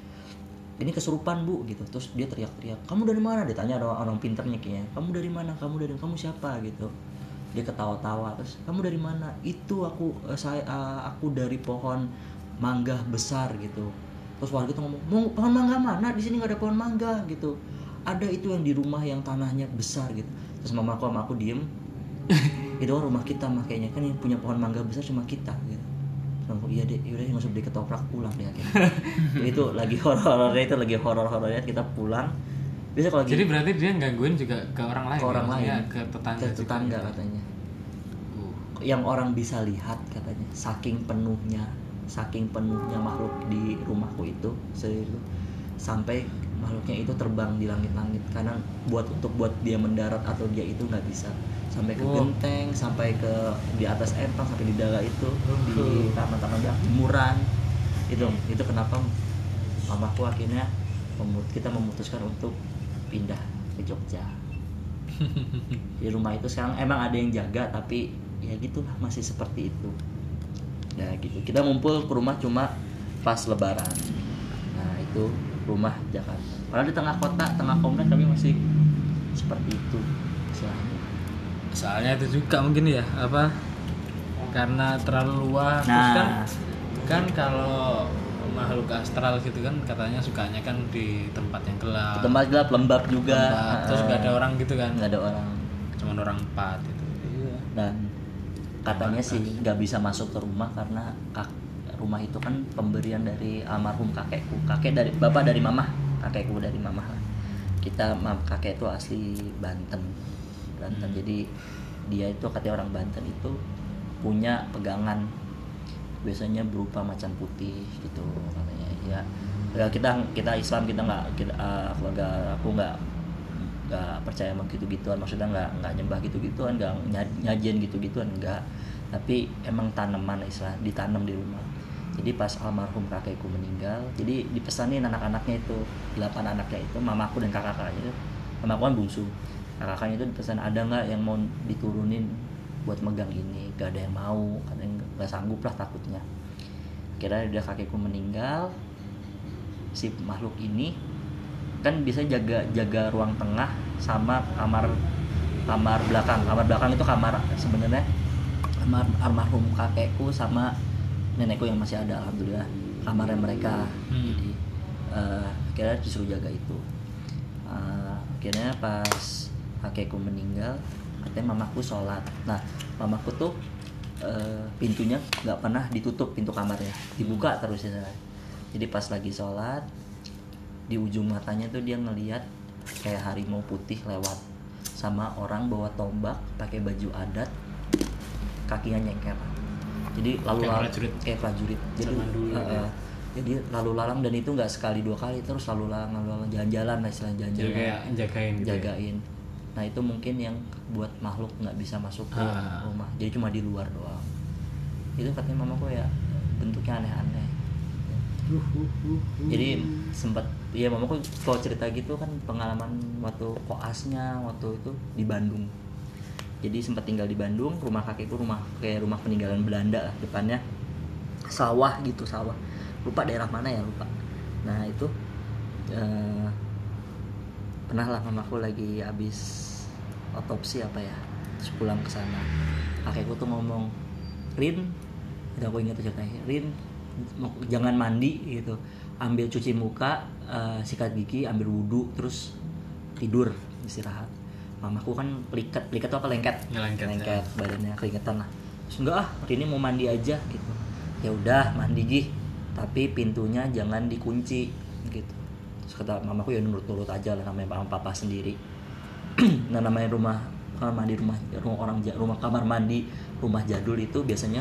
ini kesurupan bu gitu. Terus dia teriak-teriak kamu dari mana? Ditanya ada orang pinternya kayaknya. Kamu dari mana? Kamu dari kamu siapa? Gitu dia ketawa-tawa terus kamu dari mana? Itu aku eh, saya eh, aku dari pohon mangga besar gitu. Terus warga tuh ngomong mau pohon mangga mana? Di sini nggak ada pohon mangga gitu. Ada itu yang di rumah yang tanahnya besar gitu. Terus mama aku sama aku diem. Itu kan rumah kita makanya. Kan yang punya pohon mangga besar cuma kita gitu. Terus aku, iya deh yaudah nggak usah beli ketoprak pulang deh akhirnya. Itu lagi horor-horornya itu lagi horor-horornya. Kita pulang biasa kalau jadi berarti dia gangguin juga ke orang lain ke orang ya? lain. ke tetangga ke juga tetangga gitu. katanya. Uh, yang orang bisa lihat katanya saking penuhnya saking penuhnya makhluk di rumahku itu itu sampai makhluknya itu terbang di langit-langit. Karena buat untuk buat dia mendarat atau dia itu nggak bisa. Sampai ke Wow. genteng sampai ke di atas empang sampai di daga itu di taman-taman jemuran. Itu itu kenapa mamaku akhirnya kita memutuskan untuk pindah ke Jogja. Di rumah itu sekarang emang ada yang jaga tapi ya gitulah masih seperti itu. Nah gitu. Kita ngumpul ke rumah cuma pas lebaran. Nah itu rumah Jakarta. Kalau di tengah kota tengah komplek kami masih seperti itu istilahnya. Soalnya itu juga mungkin ya apa? Karena terlalu luas. Terus kan nah kan kalau makhluk astral gitu kan katanya sukanya kan di tempat yang gelap. Tempat gelap lembab juga. Tempat, terus gak ada orang gitu kan? Nggak ada orang. Cuman orang empat gitu. Iya. Dan katanya sih nggak bisa masuk ke rumah karena kak- rumah itu kan pemberian dari almarhum kakekku. Kakek dari bapak dari mama. Kakekku dari mama. Lah. kita mam kakek itu asli Banten. Banten. Hmm. jadi dia itu katanya orang Banten itu punya pegangan biasanya berupa macan putih gitu katanya. Ya ya kita kita Islam kita nggak kita eh, keluarga aku nggak nggak percaya sama gitu gituan maksudnya nggak nggak nyembah gitu gituan nggak ny- nyajian gitu gituan nggak. Tapi emang tanaman istilah ditanam di rumah. Jadi pas almarhum kakekku meninggal jadi dipesanin anak-anaknya itu delapan anaknya itu mamaku dan kakak-kakaknya itu. Mamaku kan bungsu. Kakaknya itu dipesan ada nggak yang mau diturunin buat megang ini? Gak ada yang mau katanya nggak sanggup lah takutnya. Kira udah kakekku meninggal si makhluk ini kan bisa jaga jaga ruang tengah sama kamar kamar belakang. Kamar belakang itu kamar sebenarnya kamar almarhum kakekku sama nenekku yang masih ada alhamdulillah kamarnya mereka. Hmm. jadi eh, akhirnya disuruh jaga itu. Eh, akhirnya pas kakekku meninggal katanya mamaku sholat. Nah mamaku tuh eh, pintunya nggak pernah ditutup pintu kamarnya. Dibuka terus ya. Jadi pas lagi sholat di ujung matanya tuh dia ngeliat kayak harimau putih lewat. Sama orang bawa tombak pakai baju adat kakinya nyengker. Jadi lalu Kayak prajurit. kayak prajurit. Jadi dulu eh, gitu ya. eh, jadi lalu lalang dan itu nggak sekali dua kali terus lalu lalang lalu lalang jalan-jalan lah istilah jalan-jalan. Jagain gitu ya. Nah itu mungkin yang buat makhluk nggak bisa masuk ke Ah. rumah. Jadi cuma di luar doang. Itu katanya mamaku ya bentuknya aneh-aneh. Jadi sempat ya mamaku kalau cerita gitu kan pengalaman waktu koasnya waktu itu di Bandung. Jadi sempat tinggal di Bandung rumah kakekku rumah kayak rumah peninggalan Belanda lah depannya. Sawah gitu sawah. Lupa daerah mana ya lupa. Nah itu eh, pernah lah mamaku lagi habis otopsi apa ya terus pulang ke sana. Kakekku tuh ngomong Rin itu aku ingat tuh ceritanya Rin mau- jangan mandi gitu. Ambil cuci muka eh, sikat gigi ambil wudhu terus tidur istirahat. Mamaku kan pelikat pelikat tuh apa lengket? Ngelengket, lengket badannya keringetan lah. Terus enggak ah Rini mau mandi aja gitu. Ya udah mandi gih tapi pintunya jangan dikunci gitu terus kata mamaku ya nurut-nurut aja lah namanya papa, papa sendiri. Nah namanya rumah kamar mandi rumah rumah orang rumah kamar mandi rumah jadul itu biasanya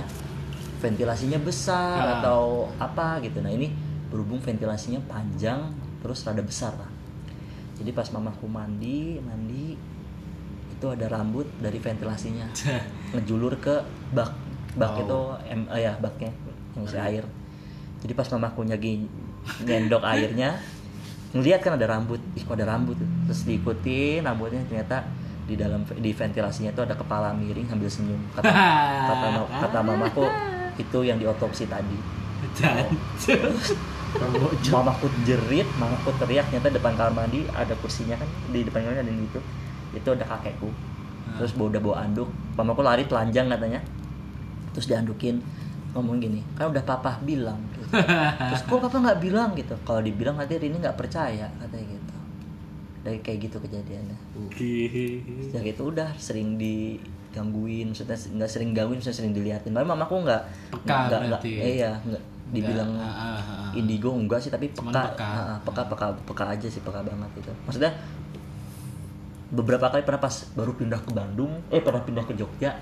ventilasinya besar Ah. atau apa gitu. Nah ini berhubung ventilasinya panjang terus rada besar lah. Jadi pas mamaku mandi mandi itu ada rambut dari ventilasinya. Ngejulur ke bak bak Oh. itu em eh, ya baknya yang isi air. Jadi pas mamaku lagi ngendok airnya ngeliat kan ada rambut ih kok ada rambut terus diikutin rambutnya ternyata di dalam di ventilasinya itu ada kepala miring sambil senyum. Kata kata, kata mamaku itu yang diotopsi tadi. Mamaku jerit mamaku teriak ternyata depan kamar mandi ada kursinya kan di depan kamar mandi ada yang gitu. Itu ada kakekku. Terus bawa udah bawa anduk. Mamaku lari telanjang katanya. Terus diandukin ngomong gini kan udah papa bilang gitu. terus kok papa nggak bilang? Gitu. Kalau dibilang nanti Rini nggak percaya katanya gitu. Dari kayak gitu kejadiannya. Sejak itu udah sering digangguin maksudnya nggak sering gangguin maksudnya sering diliatin. Tapi mamaku nggak nggak nggak eh, iya nggak dibilang ah, ah, ah. indigo enggak sih tapi peka. peka. Ah, peka peka peka aja sih peka banget itu maksudnya beberapa kali pernah pas baru pindah ke Bandung eh pernah pindah ke Jogja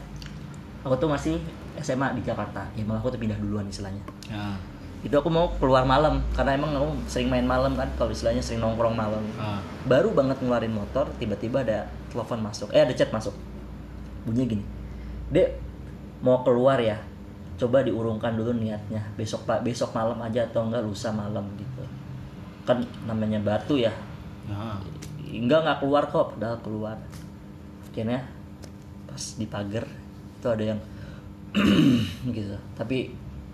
aku tuh masih SMA di Jakarta. Ya malah aku tuh pindah duluan istilahnya. Ya. itu aku mau keluar malam karena emang aku sering main malam kan kalau istilahnya sering nongkrong malam. Ah. baru banget ngeluarin motor tiba-tiba ada telepon masuk. Eh ada chat masuk. Bunyinya gini dek mau keluar ya? Coba diurungkan dulu niatnya. Besok pak besok malam aja atau enggak lusa malam gitu. Kan namanya batu ya. Ya. enggak nggak keluar kok padahal keluar. Akhirnya pas di pagar itu ada yang gitu. Tapi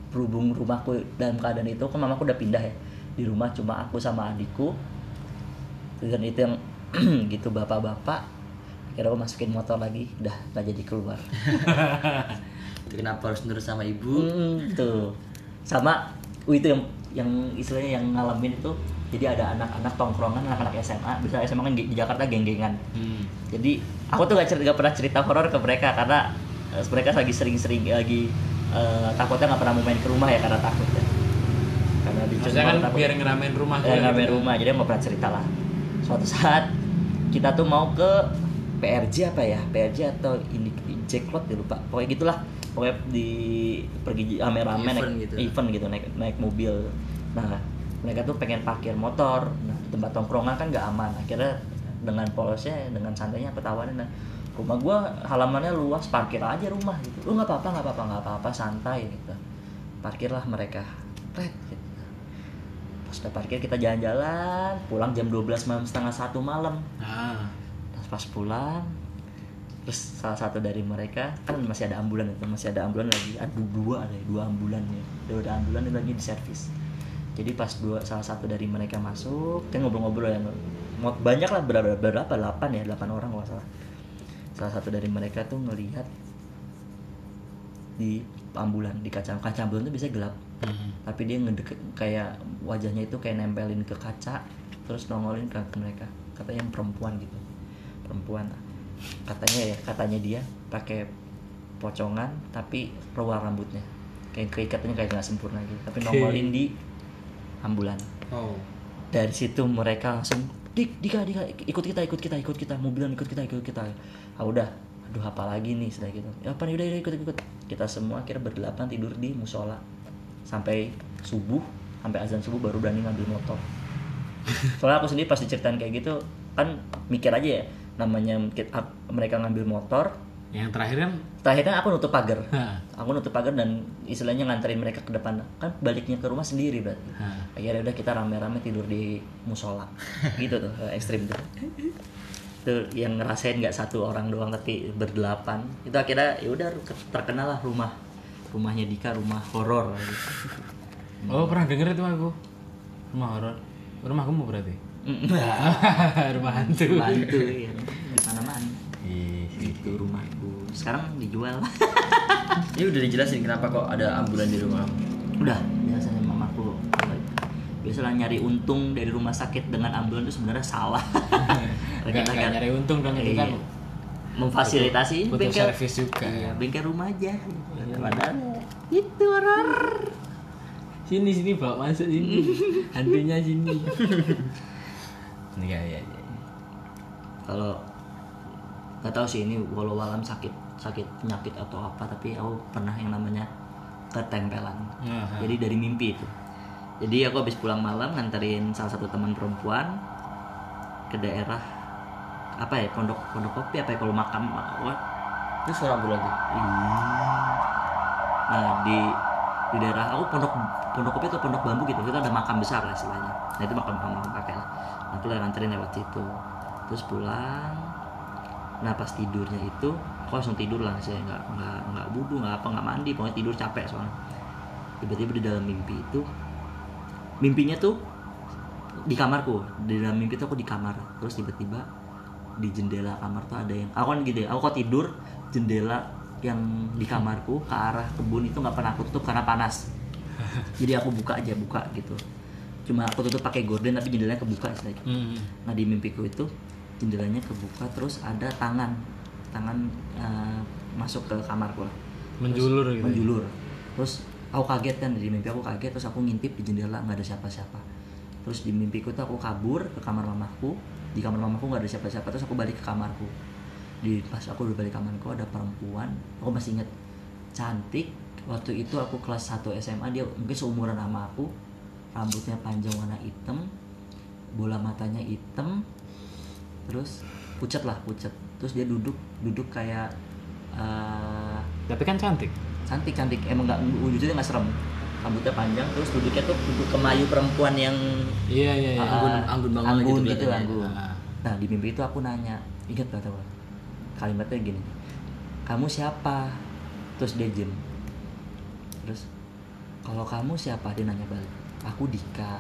berhubung rumahku dalam keadaan itu kan mamaku udah pindah ya. Di rumah cuma aku sama adikku. Dan itu yang gitu bapak-bapak. Kira aku masukin motor lagi udah nggak jadi keluar. Itu kenapa harus nurut sama ibu? Hmm, tuh sama uh, itu yang yang istilahnya yang ngalamin itu jadi ada anak-anak tongkrongan anak-anak SMA bisa SMA kan di Jakarta geng-gengan. Hmm. jadi aku tuh gak, cerita, gak pernah cerita horor ke mereka karena eh, mereka lagi sering-sering lagi eh, takutnya nggak pernah mau main ke rumah ya karena takut ya. Karena dicuri kan takut. biar ngeramein rumah Eh, gitu. ngamen rumah jadi nggak pernah cerita lah. Suatu saat kita tuh mau ke PRJ apa ya? PRJ atau ini Jacklot ya lupa. Pokoknya gitulah. Pokoknya di pergi rame-rame Event naik gitu. event gitu naik naik mobil. Nah mereka tuh pengen parkir motor. Nah di tempat tongkrongan kan nggak aman. Akhirnya dengan polosnya dengan santainya tawarin nah, rumah gua halamannya luas parkir aja rumah gitu. Lu nggak apa-apa nggak apa-apa nggak apa-apa santai gitu. Parkirlah mereka. Red, gitu. Pas udah parkir kita jalan-jalan. Pulang jam 12 malam setengah satu malam. Ah. Terus pas pulang terus salah satu dari mereka kan masih ada ambulan itu masih ada ambulan lagi. Ada dua ada dua ambulan ya. Dua ada ambulan lagi di servis. Jadi pas dua salah satu dari mereka masuk kan ngobrol-ngobrol yang mau banyak lah berapa berapa? Delapan ya delapan orang kalau nggak salah salah satu dari mereka tuh ngelihat di ambulan di kaca kaca ambulan tuh bisa gelap. Hmm. tapi dia ngedeket kayak wajahnya itu kayak nempelin ke kaca terus nongolin ke mereka. Katanya yang perempuan gitu. Perempuan. Katanya ya katanya dia pakai pocongan tapi keluar rambutnya. Kayak keikatnya kayak nggak sempurna gitu. Tapi Oke. nongolin di ambulan. Oh. dari situ mereka langsung dik dika dika ikut kita ikut kita ikut kita mobilan ikut kita ikut kita. Ah udah. Aduh apa lagi nih sudah gitu. Ya apa nih udah, udah ikut ikut kita semua akhirnya berdelapan tidur di musola. Sampai subuh sampai azan subuh baru berani ngambil motor. Soalnya aku sendiri pas diceritain kayak gitu kan mikir aja ya namanya mereka ngambil motor Yang terakhir kan? Terakhirnya aku nutup pagar. Aku nutup pagar dan istilahnya nganterin mereka ke depan. Kan baliknya ke rumah sendiri berarti. Akhirnya udah kita rame-rame tidur di musola. Gitu tuh eh, ekstrim tuh. Tuh yang ngerasain nggak satu orang doang tapi berdelapan. Itu akhirnya ya udah terkenal lah rumah. Rumahnya Dika rumah horor. Oh, pernah denger itu aku. Rumah horor. Rumah kamu berarti? rumah hantu. bantu ya di mana mana itu rumahku sekarang dijual Ini udah dijelasin kenapa kok ada ambulan di rumah. udah biasanya mamaku biasalah nyari untung dari rumah sakit dengan ambulan itu sebenarnya salah Nggak, nggak nyari untung dong itu kan Iya. memfasilitasi butuh servis juga iya, ya. bengkel rumah aja padahal itu horor Sini sini bawa masuk sini. Hantunya sini. Iya iya iya. kalau nggak tahu sih ini walau alam sakit sakit penyakit atau apa tapi aku pernah yang namanya ketempelan Aha. jadi dari mimpi itu jadi aku habis pulang malam nganterin salah satu teman perempuan ke daerah apa ya pondok pondok kopi apa ya kalau makam what? Itu suara ambulan tuh. nah di di daerah aku pondok pondok kopi atau pondok bambu gitu itu ada makam besar lah istilahnya nah itu makam makam kakek lah nah, aku lah nganterin lewat situ terus pulang nah pas tidurnya itu aku langsung tidur lah saya nggak nggak nggak budu nggak apa nggak mandi pokoknya tidur capek soalnya tiba-tiba di dalam mimpi itu mimpinya tuh di kamarku di dalam mimpi tuh aku di kamar terus tiba-tiba di jendela kamar tuh ada yang aku kan gitu ya aku kok tidur jendela yang di kamarku ke arah kebun itu nggak pernah aku tutup karena panas jadi aku buka aja buka gitu cuma aku tutup pakai gorden tapi jendelanya kebuka istilahnya. Hmm. nah di mimpiku itu jendelanya kebuka terus ada tangan. Tangan eh, masuk ke kamarku lah Menjulur gitu. menjulur. Terus aku kaget kan di mimpi aku kaget terus aku ngintip di jendela nggak ada siapa-siapa. Terus di mimpiku tuh aku kabur ke kamar mamaku. Di kamar mamaku nggak ada siapa-siapa terus aku balik ke kamarku. Di pas aku udah balik ke kamarku ada perempuan aku masih inget cantik. Waktu itu aku kelas 1 SMA dia mungkin seumuran sama aku. Rambutnya panjang warna hitam bola matanya hitam terus pucat lah pucat terus dia duduk duduk kayak eh, Tapi kan cantik. cantik cantik emang nggak wujudnya nggak serem rambutnya panjang terus duduknya tuh duduk kemayu perempuan yang Iya iya iya. ah, anggun- anggun banget gitu anggun gitu, kelihatannya. anggun. Ah. nah di mimpi itu aku nanya ingat gak tau kalimatnya gini kamu siapa terus dia jem terus kalau kamu siapa dia nanya balik aku Dika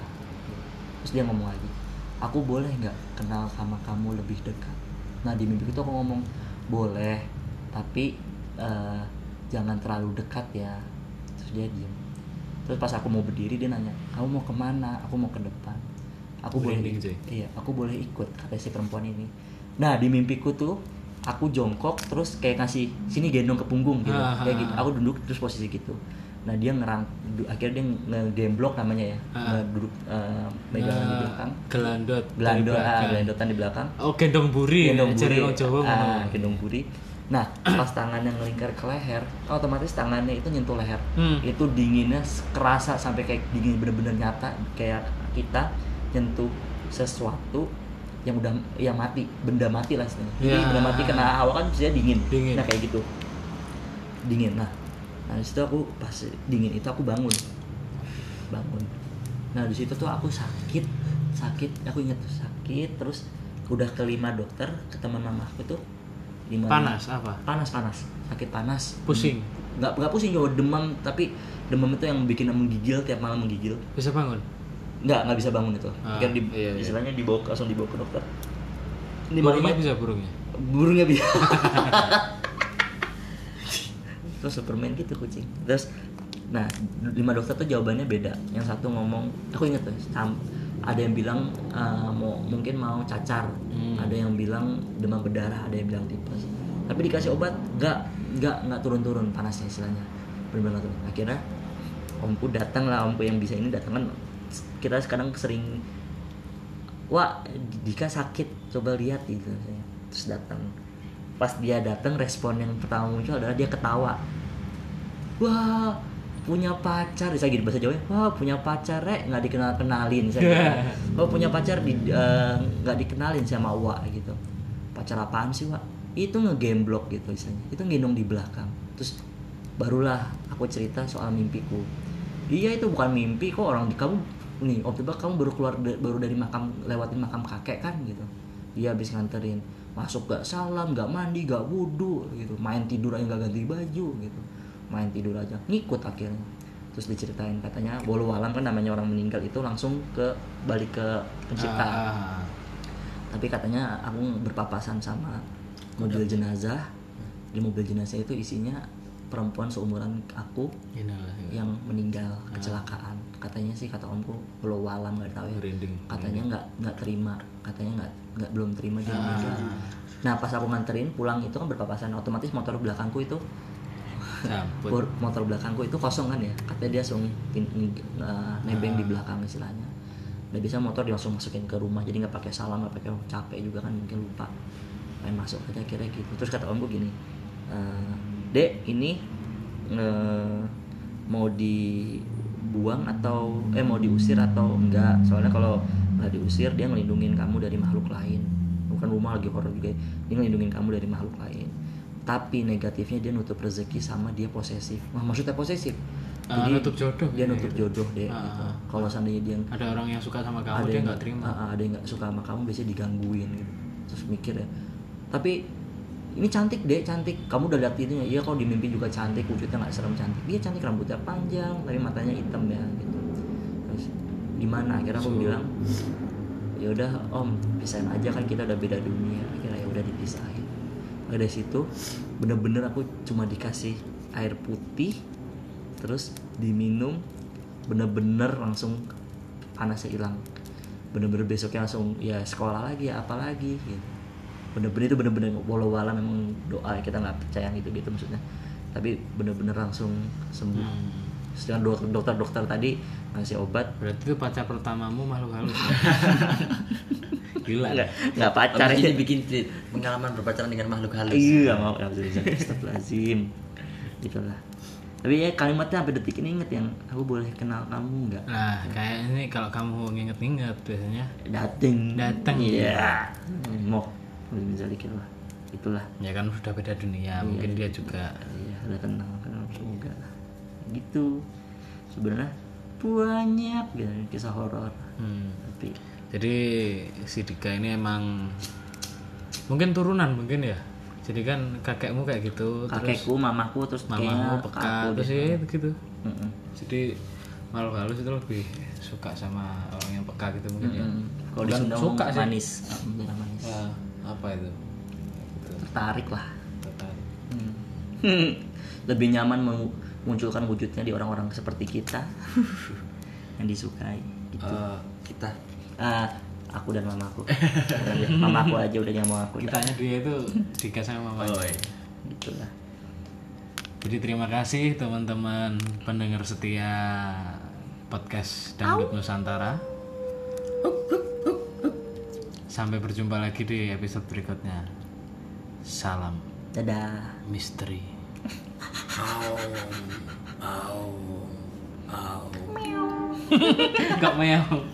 terus dia ngomong lagi aku boleh nggak kenal sama kamu lebih dekat? Nah di mimpi itu aku ngomong boleh tapi eh, jangan terlalu dekat ya. Terus dia diem. Terus pas aku mau berdiri dia nanya kamu mau ke mana? Aku mau ke depan. Aku boleh cuy. iya aku boleh ikut kata si perempuan ini. Nah di mimpiku tuh aku jongkok terus kayak ngasih sini gendong ke punggung gitu. Ah, kayak ah, gitu. ah. aku duduk terus posisi gitu nah dia ngerang akhirnya dia nge-game namanya ya Ah. Duduk eh, megangan di Nah, belakang Gelandot. dari gelando ah, gelandotan di belakang Oh gendong buri. gendong Cari buri orang Jawa ah, gendong buri nah pas tangannya ngelingkar ke leher otomatis tangannya itu nyentuh leher Hmm. itu dinginnya kerasa sampai kayak dingin bener-bener nyata kayak kita nyentuh sesuatu yang udah yang mati benda mati lah istilahnya jadi Ya. benda mati kena hawa kan bisa dingin. Dingin. nah kayak gitu dingin nah nah di situ aku pas dingin itu aku bangun bangun nah di situ tuh aku sakit sakit aku inget tuh sakit terus udah ke lima dokter ke teman mamaku tuh lima Panas apa? panas panas sakit panas Pusing. nggak nggak pusing juga demam tapi demam itu yang bikin menggigil tiap malam menggigil Bisa bangun. nggak nggak bisa bangun itu Ah, Akhirnya di, iya, iya. istilahnya dibawa ke- langsung dibawa ke dokter lima lima bisa burungnya. burungnya bisa terus Superman gitu kucing. Terus nah lima dokter tuh jawabannya beda. Yang satu ngomong aku inget tuh sam- ada yang bilang uh, mau mungkin mau cacar. Hmm. ada yang bilang demam berdarah ada yang bilang tipes. Tapi dikasih obat nggak nggak nggak turun-turun panasnya istilahnya. Benar-benar turun. Akhirnya omku datang lah omku yang bisa ini datang kan kita sekarang sering wah Dika sakit coba lihat gitu. Terus datang pas dia datang respon yang pertama muncul adalah dia ketawa. Wah punya pacar. Saya gitu bahasa Jawa wah punya pacar rek. Nggak dikenal kenalin saya wah punya pacar di eh, nggak dikenalin sama Wak gitu. Pacar apaan sih Wak? Itu ngegame block gitu misalnya itu ngendong di belakang. Terus barulah aku cerita soal mimpiku. Iya itu bukan mimpi kok orang di kamu nih itu kamu baru keluar baru dari makam lewatin makam kakek kan gitu. Dia habis nganterin masuk gak salam gak mandi gak wudhu gitu. Main tidur aja gak ganti baju gitu. Main tidur aja ngikut akhirnya. Terus diceritain katanya walau alam kan namanya orang meninggal itu langsung ke balik ke pencipta. Ah, tapi katanya aku berpapasan sama mobil jenazah. Di mobil jenazah itu isinya perempuan seumuran aku Inilah. yang meninggal kecelakaan katanya sih kata omku belum walam nggak tahu ya. Merinding. katanya nggak nggak terima katanya nggak nggak belum terima dia. Ah. nah pas aku nganterin pulang itu kan berpapasan otomatis motor belakangku itu. Bor- motor belakangku itu kosong kan ya? Katanya dia langsung eh, nebeng di belakang istilahnya. Udah bisa motor dia langsung masukin ke rumah jadi nggak pakai salam nggak pakai capek juga kan mungkin lupa. Pengen masuk aja kira gitu. Terus kata omku gini "Eh, dek ini eh, mau dibuang atau eh mau diusir atau enggak soalnya kalau nggak diusir dia ngelindungin kamu dari makhluk lain bukan rumah lagi horor juga dia ngelindungin kamu dari makhluk lain tapi negatifnya dia nutup rezeki sama dia posesif Wah, maksudnya posesif Ah, nutup jodoh dia nutup gitu. jodoh deh Ah, gitu. ah. kalau seandainya dia Ada orang yang suka sama kamu ada dia yang nggak terima. ah, ada yang nggak suka sama kamu biasanya digangguin gitu terus mikir ya tapi ini cantik deh cantik. Kamu udah lihat itu iya kalau di mimpi juga cantik wujudnya nggak serem cantik. Dia cantik rambutnya panjang tapi matanya hitam ya gitu. Terus gimana akhirnya aku bilang ya udah om pisahin aja kan kita udah beda dunia. Akhirnya ya udah dipisahin. Dari situ bener-bener aku cuma dikasih air putih terus diminum bener-bener langsung panasnya hilang. Bener-bener besoknya langsung ya sekolah lagi ya apa lagi? Gitu bener-bener itu bener-bener walau walau memang doa ya, kita nggak percaya gitu gitu maksudnya. Tapi bener-bener langsung sembuh. Hmm. sedangkan dokter dokter dokter tadi ngasih obat. Berarti itu pacar pertamamu makhluk halus. Gila. nggak nggak pacar Abis ya. ini bikin pengalaman berpacaran dengan makhluk halus. iya mau lazim gitulah. Tapi ya kalimatnya sampai detik ini inget yang aku boleh kenal kamu nggak? Nah, kayak ini kalau kamu nginget-nginget biasanya. Dateng. Dateng. iya. Mau bisa dikit lah itulah ya kan sudah beda dunia, mungkin dia juga iya udah kenal kenal lah gitu sebenarnya banyak gitu kisah horor hmm. tapi Jadi si Dika ini emang mungkin turunan mungkin ya. Jadi kan kakekmu kayak gitu, terus kakekku mamaku terus mamamu peka, terus ya gitu. Mm-mm. Jadi makhluk halus itu lebih suka sama orang yang peka gitu mungkin ya. Mm-mm. kalau di Sunda suka ngomong sih. manis Ah, manis Ya, apa itu? Tertarik lah Tertarik. Hmm. lebih nyaman memunculkan wujudnya di orang-orang seperti kita yang disukai gitu. Eh, kita Ah, aku dan mamaku mamaku aja udah yang mau aku Kitanya dia itu Dika sama mamanya. Oh, iya. gitu lah Jadi terima kasih teman-teman pendengar setia podcast Dangdut Nusantara. Sampai berjumpa lagi di episode berikutnya. Salam dadah misteri. Au, au, au. Gak meow.